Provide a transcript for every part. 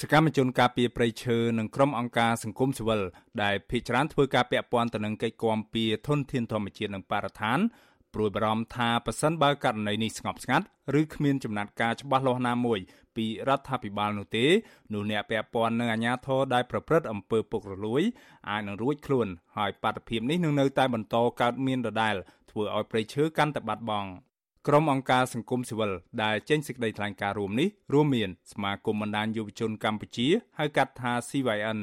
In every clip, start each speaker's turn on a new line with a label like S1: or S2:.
S1: សកម្មជនការពារព្រៃឈើនិងក្រុមអង្គការសង្គមស៊ីវិលដែលភិជាច្រើនធ្វើការពាក់ព័ន្ធទៅនឹងកិច្ចគាំពៀធនធានធម្មជាតិនិងបរិស្ថានព្រួយបារម្ភថាប៉ះសិនបើករណីនេះស្ងប់ស្ងាត់ឬគ្មានចំណាត់ការច្បាស់លាស់ណាមួយពីរដ្ឋាភិបាលនោះទេនោះអ្នកពាក់ព័ន្ធនឹងអាជ្ញាធរដែលប្រព្រឹត្តអំពើពុករលួយអាចនឹងរួចខ្លួនហើយបាតុភិបនេះនឹងនៅតែបន្តកើតមានដដែលធ្វើឲ្យប្រៃឈើកាន់តែបាត់បង់ ក្រុមអង្គការសង្គមស៊ីវិលដែលចេញសេចក្តីថ្លែងការណ៍រួមនេះរួមមានសមាគមបណ្ដាញយុវជនកម្ពុជាហៅកាត់ថា CYN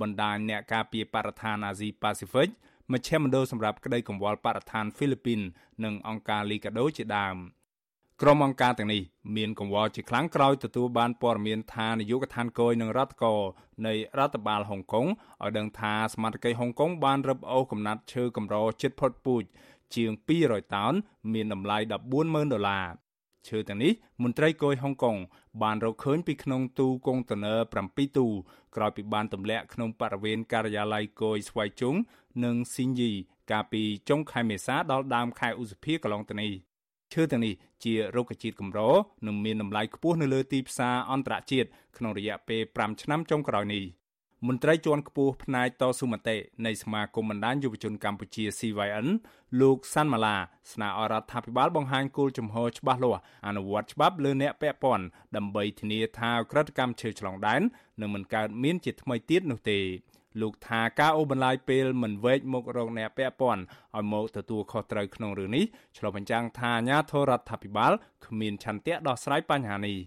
S1: បណ្ដាញអ្នកការពារបរិស្ថានអាស៊ីប៉ាស៊ីហ្វិកមជ្ឈមណ្ឌលសម្រាប់ក្តីកង្វល់បរិស្ថានហ្វីលីពីន និងអង្គការលីកាដូជាដើមក្រុមអង្គការទាំងនេះមានកង្វល់ជាខ្លាំងក្រោយទទួលបានព័ត៌មានថានាយកដ្ឋានគយនឹងរដ្ឋកោនៃរដ្ឋបាលហុងកុងឲ្យដឹងថាសមាជិកហុងកុងបានរឹបអូសកំណាត់ឈើកម្រជិតផុតពូជ ជាង200តោនមានតម្លៃ140,000ដុល្លារឈើទាំងនេះមន្ត្រីគយហុងកុងបានរកឃើញពីក្នុងទូកុងតឺន័រ7ទូក្រោយពីបានទម្លាក់ក្នុងបរិវេណការិយាល័យគយស្វ័យជុងនិងស៊ីនយីកាលពីចុងខែមេសាដល់ដើមខែឧសភាកន្លងទៅនេះឈើទាំងនេះជារុក្ខជាតិកម្រនិងមានតម្លៃខ្ពស់នៅលើទីផ្សារអន្តរជាតិក្នុងរយៈពេល5ឆ្នាំចុងក្រោយនេះ មន្ត្រីជាន់ខ្ពស់ផ្នែកតស៊ូមតិនៃសមាគមបណ្ដាញយុវជនកម្ពុជា CYN លោកសាន់ម៉ាឡាស្នើអរដ្ឋាភិបាលបង្ហាញគោលជំហរច្បាស់លាស់អនុវត្តច្បាប់លើអ្នកពាក់ព័ន្ធដើម្បីធានាថាក្រិតកម្មឈើឆ្លងដែននឹងមិនកើតមានជាថ្មីទៀតនោះទេលោកថាការអូបន្លាយពេលមិនវែកមុខរកអ្នកពាក់ព័ន្ធឲ្យមកទទួលខុសត្រូវក្នុងរឿងនេះឆ្លុះបញ្ចាំងថាអាញាធរដ្ឋាភិបាលគ្មានឆន្ទៈដោះស្រាយបញ្ហានេះ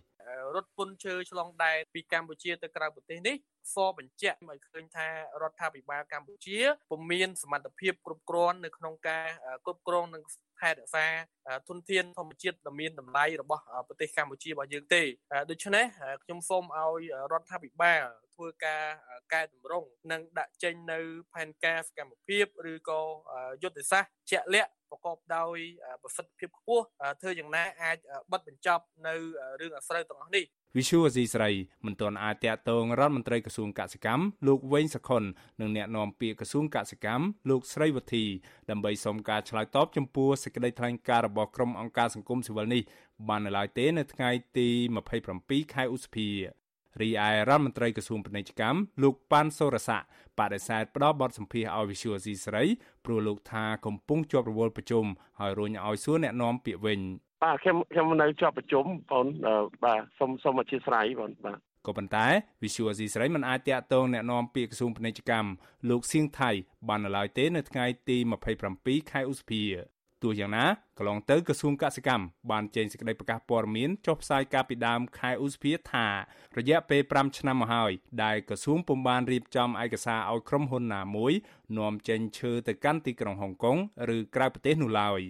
S2: រត់ពន្ធឈើឆ្លងដែនពីកម្ពុជាទៅក្រៅប្រទេសនេះសបញ្ជាក់ឲ្យឃើញថារដ្ឋាភិបាលកម្ពុជាពុំមានសមត្ថភាពគ្រប់គ្រាន់នៅក្នុងការគ្រប់គ្រងនិងថែរក្សាធនធានធម្មជាតិដ៏មានតម្លៃរបស់ប្រទេសកម្ពុជារបស់យើងទេដូច្នេះខ្ញុំសូមឲ្យរដ្ឋាភិបាលធ្វើការកែតម្រង់និងដាក់ចេញនៅផែនការសកម្មភាពឬក៏យុទ្ធសាស្ត្រជាក់លាក់ ប្រកបដោយប្រសិទ្ធភាពខ្ពស់ធ្វើយ៉ាងណាអាចបិទបញ្ចប់នៅរឿងអាស្រូវទាំងអស់នេះ
S1: វិសុវអសីស្រីមិនទាន់អាចតាក់ទងរដ្ឋមន្ត្រីក្រសួងកសិកម្មលោកវែងសខុននិងអ្នកនាំពាក្យក្រសួងកសិកម្មលោកស្រីវុធីដើម្បីសុំការឆ្លើយតបចំពោះសេចក្តីថ្លែងការណ៍របស់ក្រុមអង្គការសង្គមស៊ីវិលនេះបាននៅឡើយទេនៅថ្ងៃទី27ខែឧសភា រីឯរដ្ឋមន្ត្រីក្រសួងពាណិជ្ជកម្មលោកប៉ាន់សូរស័កបដិសេធផ្ដល់បទសម្ភាសន៍ឲ្យវិសុវស៊ីស្រីព្រោះលោកថាកំពុងជាប់រវល់ប្រជុំហើយរុញឲ្យសួរអ្នកនាំពាក្យវិញ
S3: បាទខ្ញុំខ្ញុំនៅជាប់ប្រជុំបងបាទសូមសូមអធិស្ឋានបងបាទ
S1: ក៏ប៉ុន្តែវិសុវស៊ីស្រីមិនអាចតាក់ទងแนะនាំពាក្យក្រសួងពាណិជ្ជកម្មលោកសៀងថៃបាននៅឡើយទេនៅថ្ងៃទី27ខែឧសភា ទោះយ៉ាងណាកន្លងទៅក្រសួងកសិកម្មបានចេញសេចក្តីប្រកាសព័ត៌មានចុះផ្សាយកាលពីដើមខែឧសភាថា រយៈពេល5ឆ្នាំមកហើយដែលក្រសួងពុំបានរៀបចំឯកសារឲ្យក្រុមហ៊ុនណាមួយនាំចេញឈើទៅកាន់ទីក្រុងហុងកុងឬក្រៅប្រទេសនោះឡើយ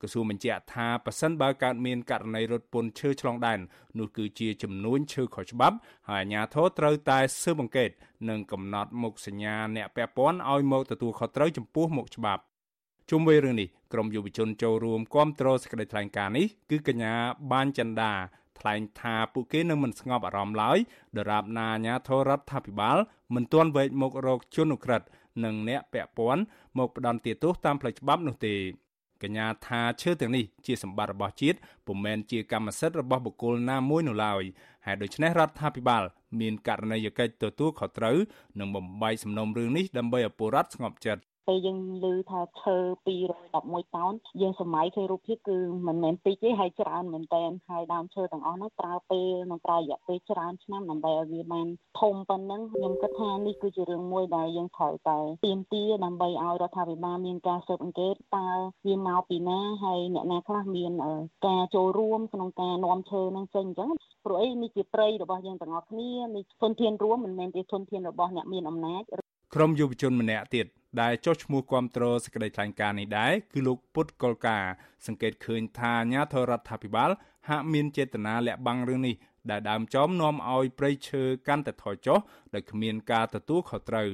S1: ក្រសួងបញ្ជាក់ថាប៉ះសិនបើកើតមានករណីរត់ពន្ធឈើឆ្លងដែននោះគឺជាចំនួនឈើខុសច្បាប់ហើយអាជ្ញាធរត្រូវតែស៊ើបអង្កេតនិងកំណត់មុខសញ្ញាអ្នកពាក់ព័ន្ធឲ្យមកទទួលខុសត្រូវចំពោះមុខច្បាប់ ជុំវិញរឿងនេះក្រមយុវជនចូលរួមគាំទ្រសេចក្តីថ្លែងការណ៍នេះគឺកញ្ញាបានចន្ទាថ្លែងថាពួកគេនឹងមិនស្ងប់អារម្មណ៍ឡើយដរាបណាអាញាធរដ្ឋាភិបាលមិនទាន់វែកមុខរកជនអក្រិតនិងអ្នកពាក់ព័ន្ធមកផ្ដន់ទោសតាមផ្លូវច្បាប់នោះទេកញ្ញាថាឈើទាំងនេះជាសម្បត្តិរបស់ជាតិពុំមែនជាកម្មសិទ្ធិរបស់បុគ្គលណាមួយនោះឡើយហើយដូច្នេះរដ្ឋាភិបាល មានករណីយកិច្ចទទួលខុសត្រូវនិងបំបីសំណុំរឿងនេះដើម្បីឲ្យពលរដ្ឋស្ងប់ចិត្ត
S4: ពេលយើងឮថាឈើ211តោនយើងសម័យឃើញរូបភាពគឺមិនមែនតិចទេហើយច្រើនមែនតើហើយដើមឈើទាំងអស់នោះប្រើពេលនិងប្រើរយៈពេលច្រើនឆ្នាំដើម្បីឲ្យវាបានធំប៉ុណ្ណឹងខ្ញុំគិតថានេះគឺជារឿងមួយដែលយើងត្រូវតែទៀមទាដើម្បីឲ្យរដ្ឋាភិបាលមានការស៊ើបអង្កេតតើវាមកពីណាហើយអ្នកណាខ្លះមានការចូលរួមក្នុងការនាំឈើនឹងចេញអញ្ចឹងព្រោះអីនេះជាព្រៃរបស់យើងទាំងអស់គ្នានេះធនធានរួមមិនមែនជាធនធានរបស់អ្នកមានអំណាច
S1: ក្រុមយុវជនម្នាក់ទៀត ដែលចុះឈ្មោះគាំទ្រសេចក្តីថ្លែងការណ៍នេះដែរគឺលោកពុតកុលការ សង្កេតឃើញថាអាញាធរដ្ឋាភិបាល ហាក់មានចេតនាលាក់បាំងរឿងនេះដែលដើមចំនាំឲ្យប្រៃឈើកាន់តែថយចុះដោយគ្មានការទទួលខុសត្រូវ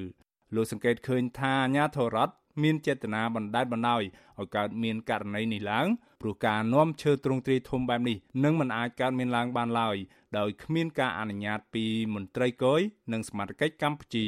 S1: លោកសង្កេតឃើញថាអាញាធរដ្ឋមានចេតនាបណ្តែតបណ្តោយឲ្យកើតមានករណីនេះឡើងព្រោះការនាំឈើទ្រង់ទ្រាយធំបែបនេះនឹងមិនអាចកើតមានឡើងបានឡើយដោយគ្មានការអនុញ្ញាតពីមន្ត្រីគយនិងសមាជិកកម្ពុជា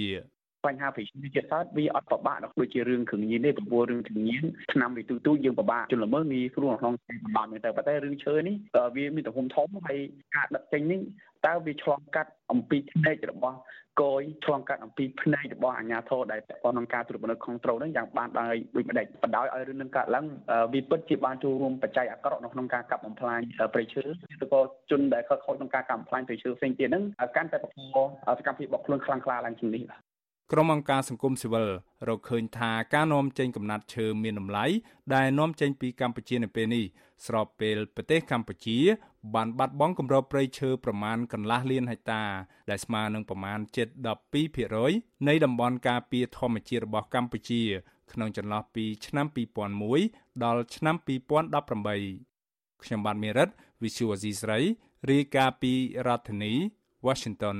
S5: បញ្ហាប្រជាជាតិសោតវាអត់ប្របាក់ដូចជារឿងគ្រឿងញៀនទេព្រោះរឿងគ្រឿងញៀនឆ្នាំវិទូទូយើងប្របាក់ជនល្មើសងាយស្រួលក្នុងការប្របាក់មែនតើប៉ុន្តែរឿងឈើនេះវាមានទំហំធំហើយការដឹកចេញនេះតើវាឆ្លងកាត់អំពីផ្នែករបស់កយឆ្លងកាត់អំពីផ្នែករបស់អាជ្ញាធរដែលពាក់ព័ន្ធនឹងការត្រួតពិនិត្យខុសត្រូវនឹងយ៉ាងបានដោយដូចម្ដេចបណ្ដោយឲ្យរឿងនឹងកើតឡើងវាពិតជាបានចូលរួមបច្ច័យអាក្រក់នៅក្នុងការកាប់បំផ្លាញព្រៃឈើឬក៏ជនដែលខិតខំក្នុងការកាប់បំផ្លាញព្រៃឈើផ្សេងទៀតហ្នឹងកាន់តែបង្កសកម្មភាពរបស់ខ្លួនខ្លាំងក្លាឡើងជាងនេះបាទ
S1: ក្រុមអង្គការសង្គមស៊ីវិលរកឃើញថាការនាំចេញកំណាត់ឈើមានតម្លៃដែលនាំចេញពីកម្ពុជានៅពេលនេះស្របពេលប្រទេសកម្ពុជា បានបាត់បង់គម្របព្រៃឈើប្រមាណកន្លះលានហិកតា ដែលស្មើនឹងប្រមាណ7.12%នៃតំបន់ការពារធម្មជាតិរបស់កម្ពុជា ក្នុងចន្លោះពីឆ្នាំ2001ដល់ឆ្នាំ2018ខ្ញុំបាទមេរិត Visual Asia ស្រីរាយការណ៍ពីរដ្ឋធានី Washington